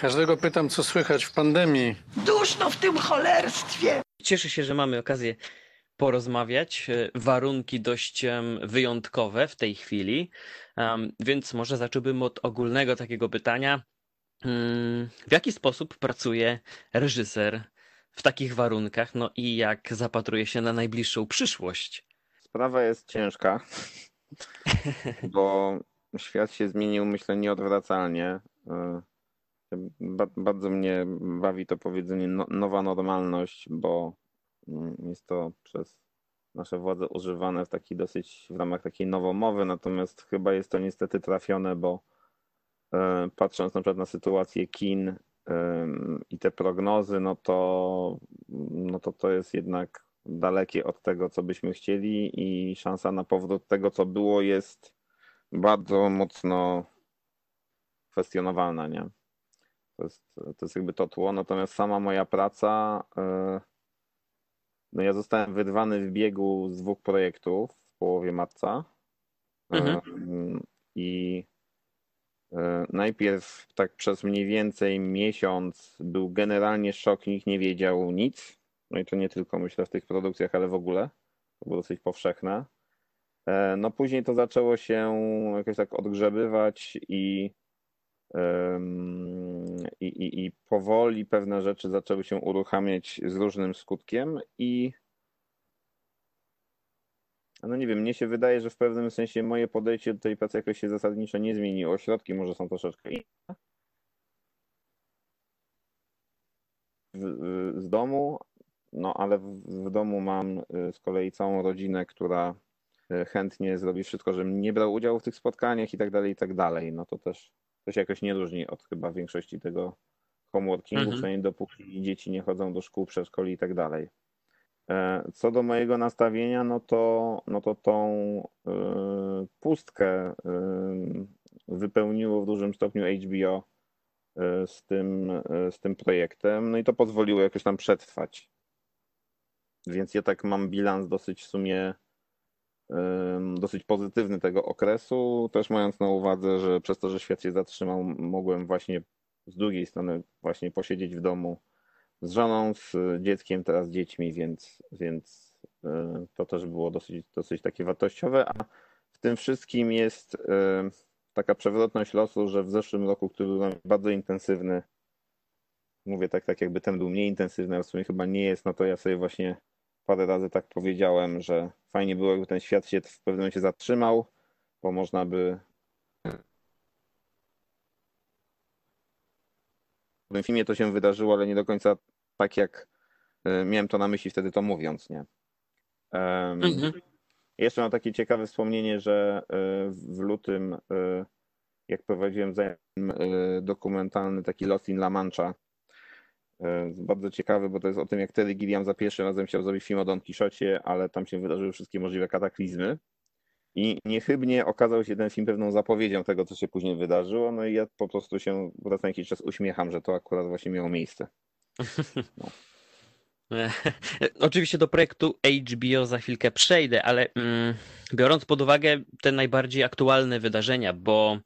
Każdego pytam, co słychać w pandemii. Duszno w tym cholerstwie. Cieszę się, że mamy okazję porozmawiać. E, Warunki dość wyjątkowe w tej chwili, więc może zacząłbym od ogólnego takiego pytania. Mm, W jaki sposób pracuje reżyser w takich warunkach? No i jak zapatruje się na najbliższą przyszłość? Sprawa jest ciężka, bo świat się zmienił, myślę, nieodwracalnie. E, ba- Bardzo mnie bawi to powiedzenie no- nowa normalność, bo mm, jest to przez nasze władze używane w taki dosyć, w ramach takiej nowomowy, natomiast chyba jest to niestety trafione, bo e, patrząc na przykład na sytuację kin em, i te prognozy, no to, no to to jest jednak dalekie od tego, co byśmy chcieli i szansa na powrót tego, co było, jest bardzo mocno kwestionowalna, nie? To jest, to jest jakby to tło, natomiast sama moja praca, e, no ja zostałem wyrwany w biegu z dwóch projektów w połowie marca Mhm. E, i e, najpierw tak przez mniej więcej miesiąc był generalnie szok, nikt nie wiedział nic, no i to nie tylko myślę w tych produkcjach, ale w ogóle, to było dosyć powszechne. No później to zaczęło się jakoś tak odgrzebywać i, i, i, i powoli pewne rzeczy zaczęły się uruchamiać z różnym skutkiem i no nie wiem, mnie się wydaje, że w pewnym sensie moje podejście do tej pracy jakoś się zasadniczo nie zmieniło. Środki może są troszeczkę inne. Z domu, no ale w, w domu mam y, z kolei całą rodzinę, która y, chętnie zrobi wszystko, żebym nie brał udziału w tych spotkaniach i tak dalej, i tak dalej. No to też to się jakoś nie różni od chyba większości tego homeworkingu, Mhm. przynajmniej dopóki dzieci nie chodzą do szkół, przedszkoli i tak dalej. E, Co do mojego nastawienia, no to, no to tą y, pustkę y, wypełniło w dużym stopniu HBO z tym, z tym projektem, no i to pozwoliło jakoś tam przetrwać. Więc ja tak mam bilans dosyć w sumie dosyć pozytywny tego okresu, też mając na uwadze, że przez to, że świat się zatrzymał, mogłem właśnie z drugiej strony właśnie posiedzieć w domu z żoną, z dzieckiem, teraz z dziećmi, więc, więc y, to też było dosyć, dosyć takie wartościowe, a w tym wszystkim jest y, taka przewrotność losu, że w zeszłym roku, który był bardzo intensywny, mówię tak, tak jakby ten był mniej intensywny, a w sumie chyba nie jest, no to ja sobie właśnie parę razy tak powiedziałem, że fajnie było, jakby ten świat się w pewnym momencie zatrzymał, bo można by w tym filmie to się wydarzyło, ale nie do końca tak, jak y, miałem to na myśli wtedy to mówiąc, nie? Em, Mhm. Jeszcze mam takie ciekawe wspomnienie, że y, w lutym, y, jak prowadziłem dokumentalny, taki Lost in La Mancha, bardzo ciekawy, bo to jest o tym, jak Terry Gilliam za pierwszym razem chciał zrobić film o Don Quixocie, ale tam się wydarzyły wszystkie możliwe kataklizmy. I niechybnie okazał się ten film pewną zapowiedzią tego, co się później wydarzyło. No i ja po prostu się raz na jakiś czas uśmiecham, że to akurat właśnie miało miejsce. E, Oczywiście do projektu HBO za chwilkę przejdę, ale mm, biorąc pod uwagę te najbardziej aktualne wydarzenia, bo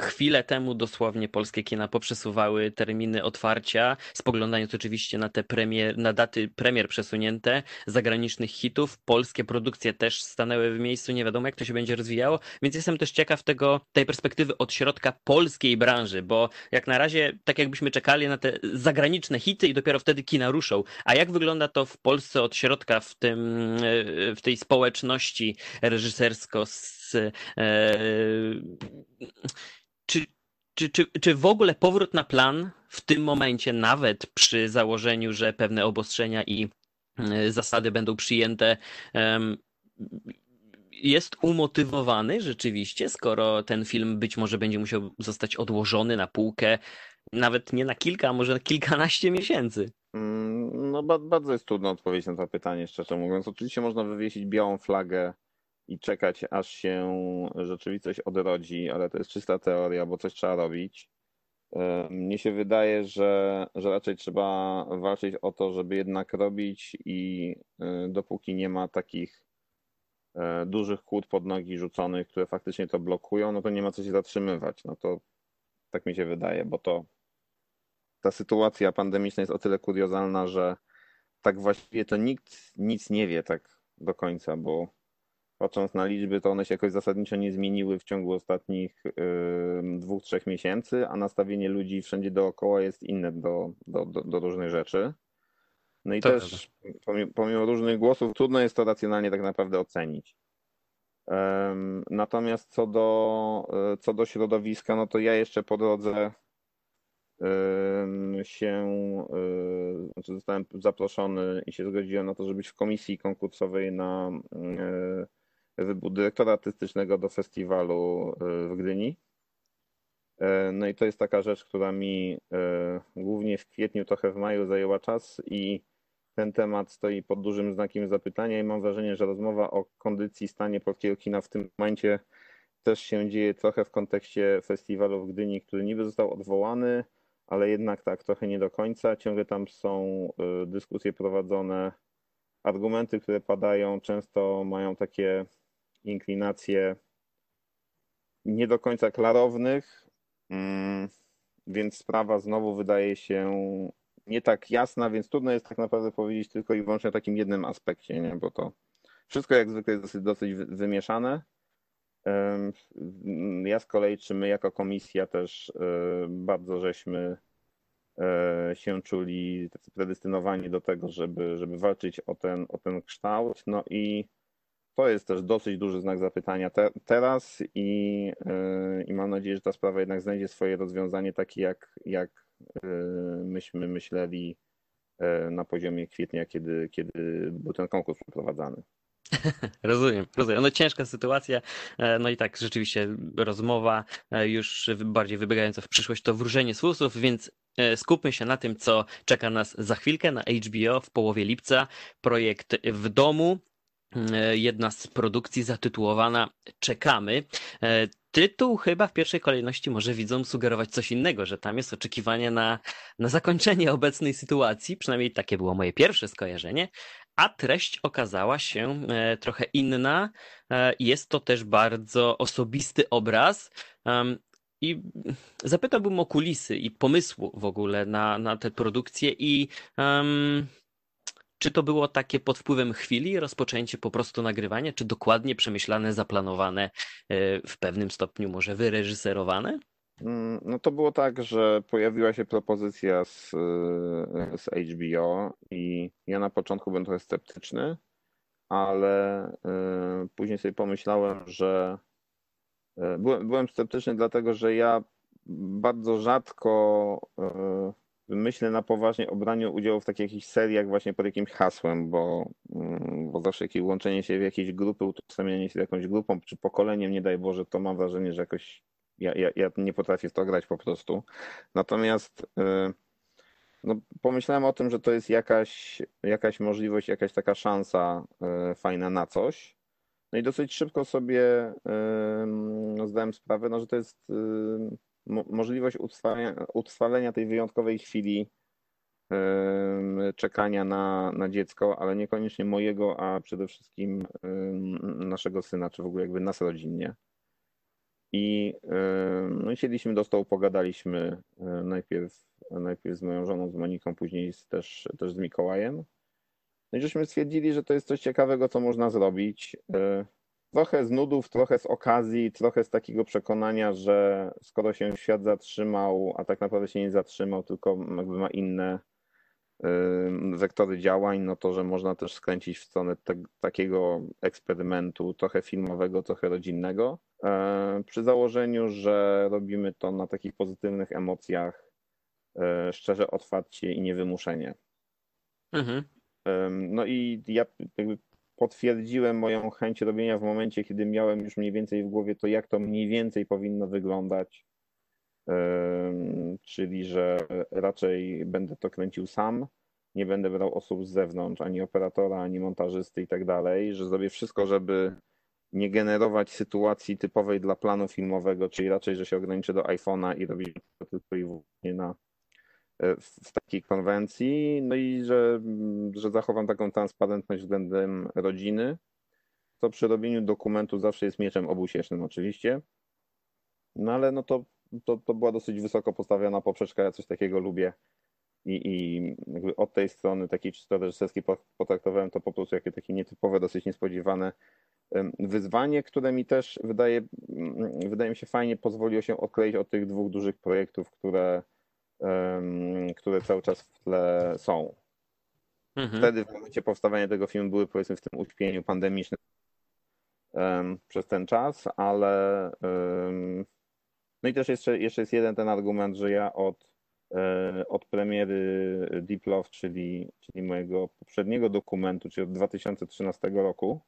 chwilę temu dosłownie polskie kina poprzesuwały terminy otwarcia, spoglądając oczywiście na te premier, na daty premier przesunięte, zagranicznych hitów, polskie produkcje też stanęły w miejscu, nie wiadomo jak to się będzie rozwijało, więc jestem też ciekaw tego, tej perspektywy od środka polskiej branży, bo jak na razie tak jakbyśmy czekali na te zagraniczne hity i dopiero wtedy kina ruszą, a jak wygląda to w Polsce od środka w tym, w tej społeczności reżysersko e, czy, czy, czy, czy w ogóle powrót na plan w tym momencie, nawet przy założeniu, że pewne obostrzenia i e, zasady będą przyjęte, jest umotywowany rzeczywiście, skoro ten film być może będzie musiał zostać odłożony na półkę, nawet nie na kilka, a może na kilkanaście miesięcy. Mm, No ba- bardzo jest trudno odpowiedzieć na to pytanie, szczerze mówiąc. Oczywiście można wywiesić białą flagę i czekać, aż się rzeczywistość odrodzi, ale to jest czysta teoria, bo coś trzeba robić. Mnie się wydaje, że, że raczej trzeba walczyć o to, żeby jednak robić i e, dopóki nie ma takich e, dużych kłód pod nogi rzuconych, które faktycznie to blokują, no to nie ma co się zatrzymywać. No to Tak mi się wydaje, bo to ta sytuacja pandemiczna jest o tyle kuriozalna, że tak właściwie to nikt nic nie wie tak do końca, bo patrząc na liczby, to one się jakoś zasadniczo nie zmieniły w ciągu ostatnich dwóch, trzech miesięcy, a nastawienie ludzi wszędzie dookoła jest inne do, do, do, do różnych rzeczy. No i To też pomimo, pomimo różnych głosów trudno jest to racjonalnie tak naprawdę ocenić. Natomiast co do, e, co do środowiska, no to ja jeszcze po drodze się, e, znaczy zostałem zaproszony i się zgodziłem na to, żeby być w komisji konkursowej na wybór dyrektora artystycznego do festiwalu e, w Gdyni. E, No i to jest taka rzecz, która mi e, głównie w kwietniu, trochę w maju zajęła czas i ten temat stoi pod dużym znakiem zapytania i mam wrażenie, że rozmowa o kondycji, stanie polskiego kina w tym momencie też się dzieje trochę w kontekście festiwalu w Gdyni, który niby został odwołany, ale jednak tak trochę nie do końca. Ciągle tam są y, dyskusje prowadzone, argumenty, które padają, często mają takie inklinacje nie do końca klarownych, mm, więc sprawa znowu wydaje się nie tak jasna, więc trudno jest tak naprawdę powiedzieć tylko i wyłącznie o takim jednym aspekcie, nie? bo to wszystko jak zwykle jest dosyć, dosyć wy- wymieszane. Em, Ja z kolei, czy my jako komisja też e, bardzo żeśmy e, się czuli tacy predestynowani do tego, żeby, żeby walczyć o ten, o ten kształt. No i to jest też dosyć duży znak zapytania te, teraz i, e, i mam nadzieję, że ta sprawa jednak znajdzie swoje rozwiązanie takie, jak, jak e, myśmy myśleli e, na poziomie kwietnia, kiedy, kiedy był ten konkurs przeprowadzany. Rozumiem, rozumiem. No ciężka sytuacja, e, no i tak rzeczywiście rozmowa e, już bardziej wybiegająca w przyszłość to wróżenie z fusów, więc e, skupmy się na tym, co czeka nas za chwilkę na HBO w połowie lipca. Projekt w domu, jedna z produkcji zatytułowana Czekamy. E, Tytuł chyba w pierwszej kolejności może widzom sugerować coś innego, że tam jest oczekiwanie na, na zakończenie obecnej sytuacji, przynajmniej takie było moje pierwsze skojarzenie, a treść okazała się e, trochę inna. E, Jest to też bardzo osobisty obraz. I zapytałbym o kulisy i pomysłu w ogóle na, na tę produkcję i em, czy to było takie pod wpływem chwili, rozpoczęcie po prostu nagrywania, czy dokładnie przemyślane, zaplanowane, e, w pewnym stopniu może wyreżyserowane? Mm, No to było tak, że pojawiła się propozycja z, y, z HBO i ja na początku byłem trochę sceptyczny, ale y, później sobie pomyślałem, że byłem, byłem sceptyczny dlatego, że ja bardzo rzadko myślę na poważnie o braniu udziału w takich jakichś seriach właśnie pod jakimś hasłem, bo, mm, bo zawsze jakieś łączenie się w jakieś grupy, utożsamianie się z jakąś grupą czy pokoleniem, nie daj Boże, to mam wrażenie, że jakoś ja, ja, ja nie potrafię w to grać po prostu. Natomiast y, no, pomyślałem o tym, że to jest jakaś, jakaś możliwość, jakaś taka szansa y, fajna na coś. No i dosyć szybko sobie no, zdałem sprawę, no, że to jest mo- możliwość utrwalenia, utrwalenia tej wyjątkowej chwili czekania na, na dziecko, ale niekoniecznie mojego, a przede wszystkim naszego syna, czy w ogóle jakby nas rodzinnie. I no, siedliśmy do stołu, pogadaliśmy najpierw, najpierw z moją żoną, z Moniką, później z, też, też z Mikołajem. No i żeśmy stwierdzili, że to jest coś ciekawego, co można zrobić. Trochę z nudów, trochę z okazji, trochę z takiego przekonania, że skoro się świat zatrzymał, a tak naprawdę się nie zatrzymał, tylko jakby ma inne wektory działań, no to, że można też skręcić w stronę te, takiego eksperymentu, trochę filmowego, trochę rodzinnego, e, przy założeniu, że robimy to na takich pozytywnych emocjach, e, szczerze, otwarcie i niewymuszenie. Mhm. No i ja potwierdziłem moją chęć robienia w momencie, kiedy miałem już mniej więcej w głowie to, jak to mniej więcej powinno wyglądać. Czyli, że raczej będę to kręcił sam, nie będę brał osób z zewnątrz, ani operatora, ani montażysty i tak dalej, że zrobię wszystko, żeby nie generować sytuacji typowej dla planu filmowego, czyli raczej, że się ograniczę do iPhone'a i robię to tylko i wyłącznie na w, w takiej konwencji, no i że, że zachowam taką transparentność względem rodziny, co przy robieniu dokumentu zawsze jest mieczem obusiecznym oczywiście. No ale no to to, to była dosyć wysoko postawiona poprzeczka, ja coś takiego lubię. I, i jakby od tej strony takiej czysto reżyserskiej potraktowałem to po prostu jakie takie nietypowe, dosyć niespodziewane wyzwanie, które mi też wydaje, wydaje mi się fajnie pozwoliło się odkleić od tych dwóch dużych projektów, które, które cały czas w tle są. Mhm. Wtedy w momencie powstawania tego filmu były powiedzmy w tym uśpieniu pandemicznym przez ten czas, ale no i też jeszcze, jeszcze jest jeden ten argument, że ja od, e, od premiery Deep Love, czyli, czyli mojego poprzedniego dokumentu, czyli od 2013 roku,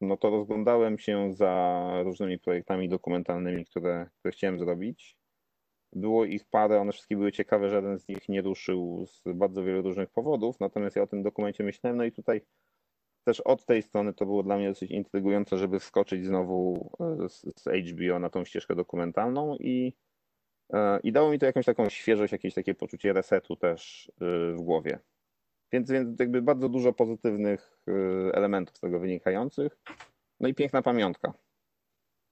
no to rozglądałem się za różnymi projektami dokumentalnymi, które, które chciałem zrobić. Było ich parę, one wszystkie były ciekawe, żaden z nich nie ruszył z bardzo wielu różnych powodów, natomiast ja o tym dokumencie myślałem, no i tutaj też od tej strony to było dla mnie dosyć intrygujące, żeby wskoczyć znowu e, z, z HBO na tą ścieżkę dokumentalną i, e, i dało mi to jakąś taką świeżość, jakieś takie poczucie resetu też e, w głowie. Więc, więc jakby bardzo dużo pozytywnych elementów z tego wynikających. No i piękna pamiątka.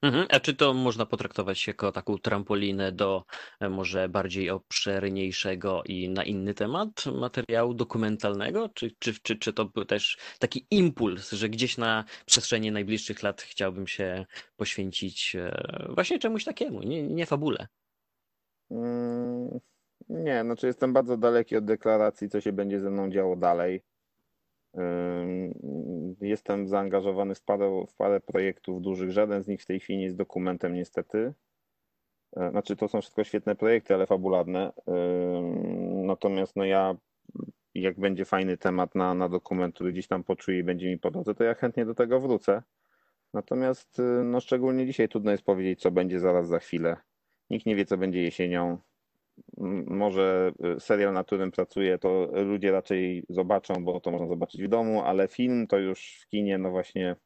Mhm. A czy to można potraktować jako taką trampolinę do e, może bardziej obszerniejszego i na inny temat materiału dokumentalnego? Czy, czy, czy, czy to był też taki impuls, że gdzieś na przestrzeni najbliższych lat chciałbym się poświęcić e, właśnie czemuś takiemu, nie, nie fabule? Mm, nie, znaczy jestem bardzo daleki od deklaracji, co się będzie ze mną działo dalej. Jestem zaangażowany w parę, w parę projektów dużych. Żaden z nich w tej chwili nie jest dokumentem, niestety. E, znaczy, to są wszystko świetne projekty, ale fabularne. Natomiast no ja, jak będzie fajny temat na, na dokument, który gdzieś tam poczuję i będzie mi po drodze, to ja chętnie do tego wrócę. Natomiast y, no szczególnie dzisiaj trudno jest powiedzieć, co będzie zaraz za chwilę. Nikt nie wie, co będzie jesienią może y, serial, na którym pracuję, to ludzie raczej zobaczą, bo to można zobaczyć w domu, ale film to już w kinie, no właśnie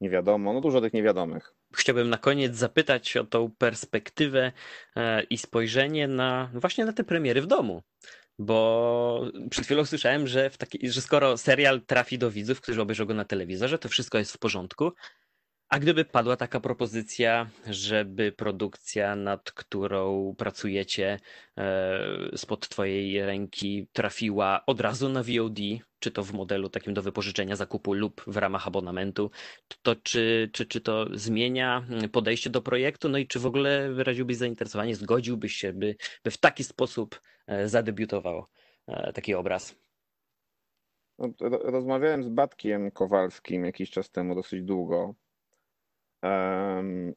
nie wiadomo, no dużo tych niewiadomych. Chciałbym na koniec zapytać o tą perspektywę e, i spojrzenie na właśnie na te premiery w domu. Bo przed chwilą słyszałem, że, taki, że skoro serial trafi do widzów, którzy obejrzą go na telewizorze, to wszystko jest w porządku, a gdyby padła taka propozycja, żeby produkcja, nad którą pracujecie e, spod Twojej ręki, trafiła od razu na VOD, czy to w modelu takim do wypożyczenia zakupu lub w ramach abonamentu, to czy, czy, czy to zmienia podejście do projektu? No i czy w ogóle wyraziłbyś zainteresowanie, zgodziłbyś się, by, by w taki sposób e, zadebiutował e, taki obraz? No, rozmawiałem z Batkiem Kowalskim jakiś czas temu, dosyć długo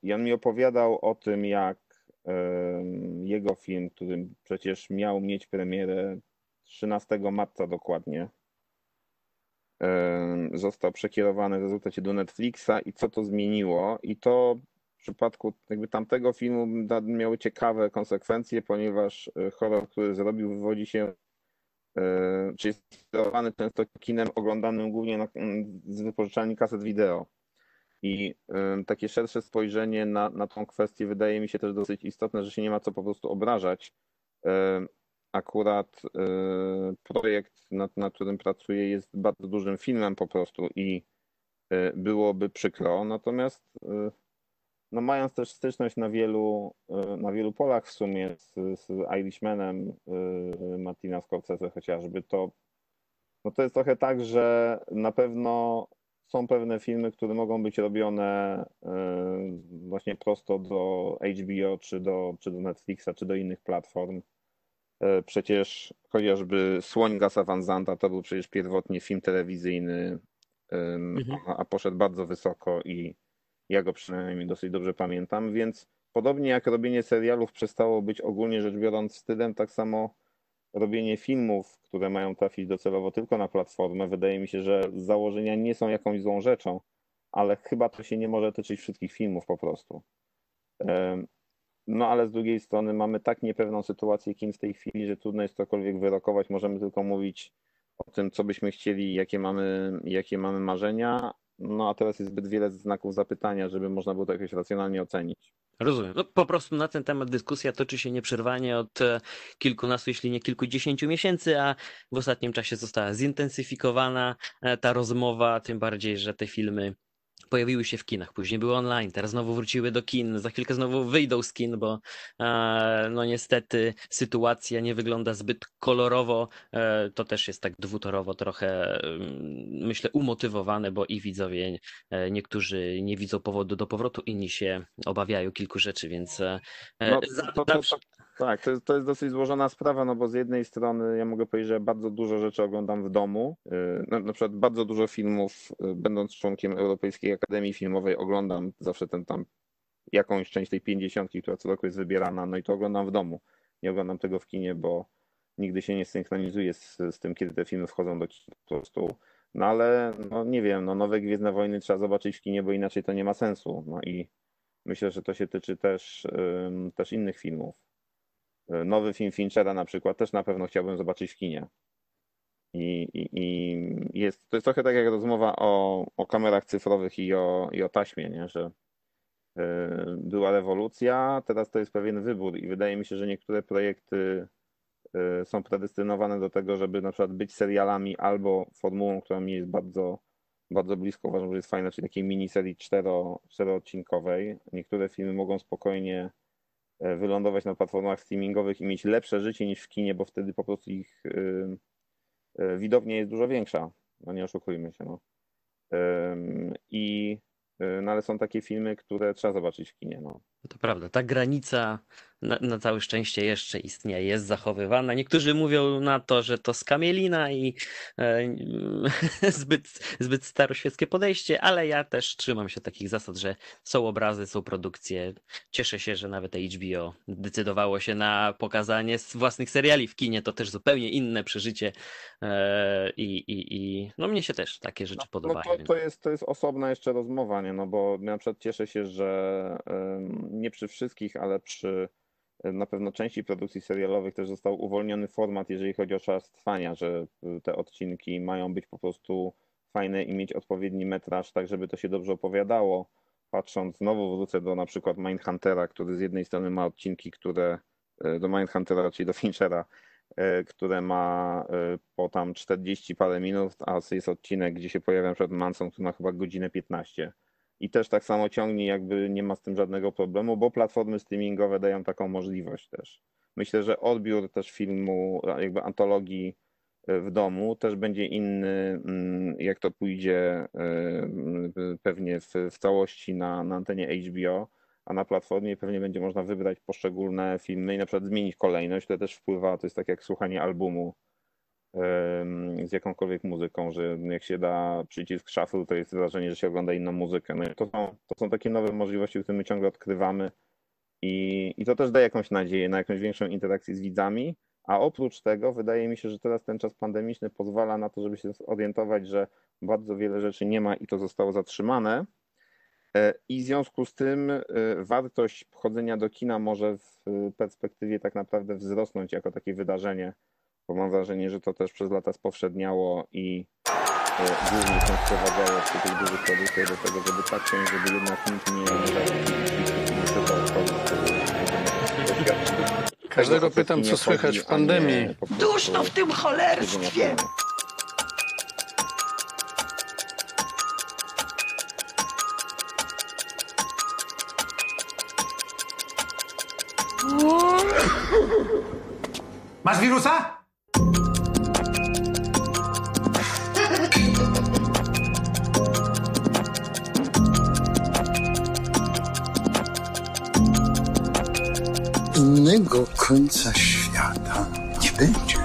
i on mi opowiadał o tym, jak jego film, który przecież miał mieć premierę 13 marca dokładnie, został przekierowany w rezultacie do Netflixa i co to zmieniło. I to w przypadku jakby tamtego filmu miały ciekawe konsekwencje, ponieważ e, horror, który zrobił, wywodzi się, e, czy jest sterowany często kinem oglądanym głównie na, z wypożyczalni kaset wideo. I takie szersze spojrzenie na, na tą kwestię wydaje mi się też dosyć istotne, że się nie ma co po prostu obrażać. Akurat projekt, nad, nad którym pracuję, jest bardzo dużym filmem po prostu i byłoby przykro. Natomiast no mając też styczność na wielu, na wielu polach w sumie z, z Irishmanem Martina Scorsese chociażby, to, no to jest trochę tak, że na pewno są pewne filmy, które mogą być robione e, właśnie prosto do HBO, czy do, czy do Netflixa, czy do innych platform. E, przecież chociażby Słoń Gasa Van Zanta to był przecież pierwotnie film telewizyjny, mhm. a poszedł bardzo wysoko i ja go przynajmniej dosyć dobrze pamiętam, więc podobnie jak robienie serialów przestało być ogólnie rzecz biorąc stylem, tak samo robienie filmów, które mają trafić docelowo tylko na platformę, wydaje mi się, że z założenia nie są jakąś złą rzeczą, ale chyba to się nie może tyczyć wszystkich filmów po prostu. No ale z drugiej strony mamy tak niepewną sytuację kin w tej chwili, że trudno jest cokolwiek wyrokować. Możemy tylko mówić o tym, co byśmy chcieli, jakie mamy, jakie mamy marzenia. No a teraz jest zbyt wiele znaków zapytania, żeby można było to jakoś racjonalnie ocenić. Rozumiem. No, po prostu na ten temat dyskusja toczy się nieprzerwanie od e, kilkunastu, jeśli nie kilkudziesięciu miesięcy, a w ostatnim czasie została zintensyfikowana e, ta rozmowa, tym bardziej, że te filmy pojawiły się w kinach, później były online, teraz znowu wróciły do kin, za chwilkę znowu wyjdą z kin, bo e, no niestety sytuacja nie wygląda zbyt kolorowo, e, to też jest tak dwutorowo trochę mm, myślę umotywowane, bo i widzowie e, niektórzy nie widzą powodu do powrotu, inni się obawiają kilku rzeczy, więc e, No, za- to, zawsze- to, tak, to jest, to jest dosyć złożona sprawa, no bo z jednej strony ja mogę powiedzieć, że bardzo dużo rzeczy oglądam w domu. Yy, Na, na przykład bardzo dużo filmów, yy, będąc członkiem Europejskiej Akademii Filmowej, oglądam zawsze ten tam jakąś część tej pięćdziesiątki, która co roku jest wybierana, no i to oglądam w domu. Nie oglądam tego w kinie, bo nigdy się nie synchronizuję z, z tym, kiedy te filmy wchodzą do kina po prostu. No ale no nie wiem, no nowe Gwiezdne Wojny trzeba zobaczyć w kinie, bo inaczej to nie ma sensu. No i myślę, że to się tyczy też, też innych filmów. Nowy film Finchera na przykład też na pewno chciałbym zobaczyć w kinie. I, i, i jest, to jest trochę tak jak rozmowa o, o kamerach cyfrowych i o, i o taśmie, nie? że y, była rewolucja, teraz to jest pewien wybór i wydaje mi się, że niektóre projekty y, są predestynowane do tego, żeby na przykład być serialami albo formułą, która mi jest bardzo, bardzo blisko, uważam, że jest fajna, czyli takiej miniserii cztero, czteroodcinkowej. Niektóre filmy mogą spokojnie wylądować na platformach streamingowych i mieć lepsze życie niż w kinie, bo wtedy po prostu ich y, y, widownia jest dużo większa. No nie oszukujmy się. No. I no ale są takie filmy, które trzeba zobaczyć w kinie. No. To prawda, ta granica na, na całe szczęście jeszcze istnieje, jest zachowywana. Niektórzy mówią na to, że to skamielina i e, zbyt, zbyt staroświeckie podejście, ale ja też trzymam się takich zasad, że są obrazy, są produkcje. Cieszę się, że nawet HBO decydowało się na pokazanie własnych seriali w kinie. To też zupełnie inne przeżycie e, i, i, i no mnie się też takie rzeczy No, podobają. to, więc- to, jest, to jest osobna jeszcze rozmowa, nie? No bo ja na przykład cieszę się, że ym, nie przy wszystkich, ale przy y, na pewno części produkcji serialowych też został uwolniony format, jeżeli chodzi o czas trwania, że y, te odcinki mają być po prostu fajne i mieć odpowiedni metraż, tak żeby to się dobrze opowiadało. Patrząc, znowu wrócę do na przykład Mindhuntera, który z jednej strony ma odcinki, które y, do Mindhuntera, czyli do Finchera, które ma po tam 40 parę minut, a jest odcinek, gdzie się pojawia przykład Manson, który ma chyba godzinę 15. I też tak samo ciągnie, jakby nie ma z tym żadnego problemu, bo platformy streamingowe dają taką możliwość też. Myślę, że odbiór też filmu, jakby antologii y, w domu też będzie inny, mm, jak to pójdzie y, pewnie w, w całości na, na antenie HBO, a na platformie pewnie będzie można wybrać poszczególne filmy i na przykład zmienić kolejność, to też wpływa, to jest tak jak słuchanie albumu z jakąkolwiek muzyką, że jak się da przycisk shuffle, to jest wrażenie, że się ogląda inną muzykę. No to są, to są takie nowe możliwości, które my ciągle odkrywamy i, i to też daje jakąś nadzieję na jakąś większą interakcję z widzami, a oprócz tego wydaje mi się, że teraz ten czas pandemiczny pozwala na to, żeby się zorientować, że bardzo wiele rzeczy nie ma i to zostało zatrzymane. E, I w związku z tym e, wartość chodzenia do kina może w perspektywie tak naprawdę wzrosnąć jako takie wydarzenie, bo mam wrażenie, że to też przez lata spowszedniało i e, głównie się sprowadzało przy tych dużych produktach do tego, żeby tak ciąć, żeby jednak nikt nie nie czytał Każdego pytam, co słychać w pandemii. Duszno w tym cholerstwie. Masz wirusa? Innego końca świata nie będzie.